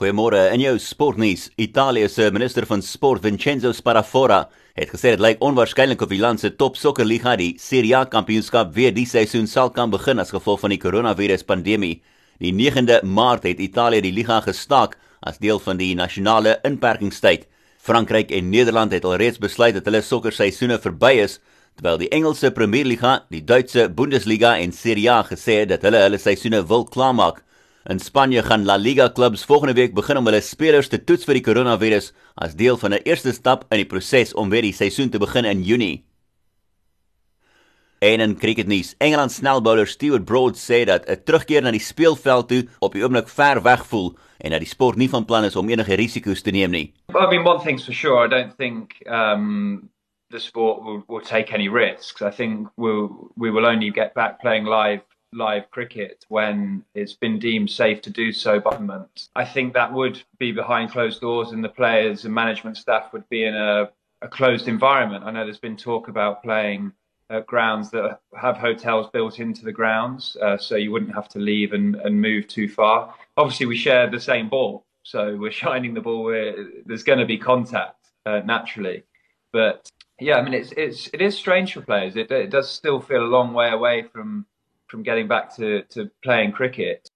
Goeiemôre. In jou sportnuus, Italië se minister van sport Vincenzo Spadafora het gesê dit lyk onwaarskynlik of die land se top sokkerliga, die Serie A kampioenskap, weer die seisoen sal kan begin as gevolg van die koronavirus pandemie. Die 9de Maart het Italië die liga gestaak as deel van die nasionale inperkingstyd. Frankryk en Nederland het alreeds besluit dat hulle sokkerseisoene verby is, terwyl die Engelse Premierliga, die Duitse Bundesliga en Serie A gesê het dat hulle hulle seisoene wil klaarmaak. In Spanje gaan La Liga klubs volgende week begin om hulle spelers te toets vir die koronavirus as deel van 'n eerste stap in die proses om weer die seisoen te begin in Junie. En in cricketnuus, Engeland snelbowler Stuart Broad sê dat 'n terugkeer na die speelveld toe op die oomblik ver weg voel en dat die sport nie van plan is om enige risiko's te neem nie. Well, I mean, one thing's for sure, I don't think um, the sport will, will take any risks. I think we'll, we will only get back playing live live cricket when it's been deemed safe to do so by government. I think that would be behind closed doors and the players and management staff would be in a, a closed environment. I know there's been talk about playing grounds that have hotels built into the grounds uh, so you wouldn't have to leave and, and move too far. Obviously, we share the same ball, so we're shining the ball where there's going to be contact uh, naturally. But yeah, I mean, it's, it's, it is strange for players. It, it does still feel a long way away from from getting back to, to playing cricket.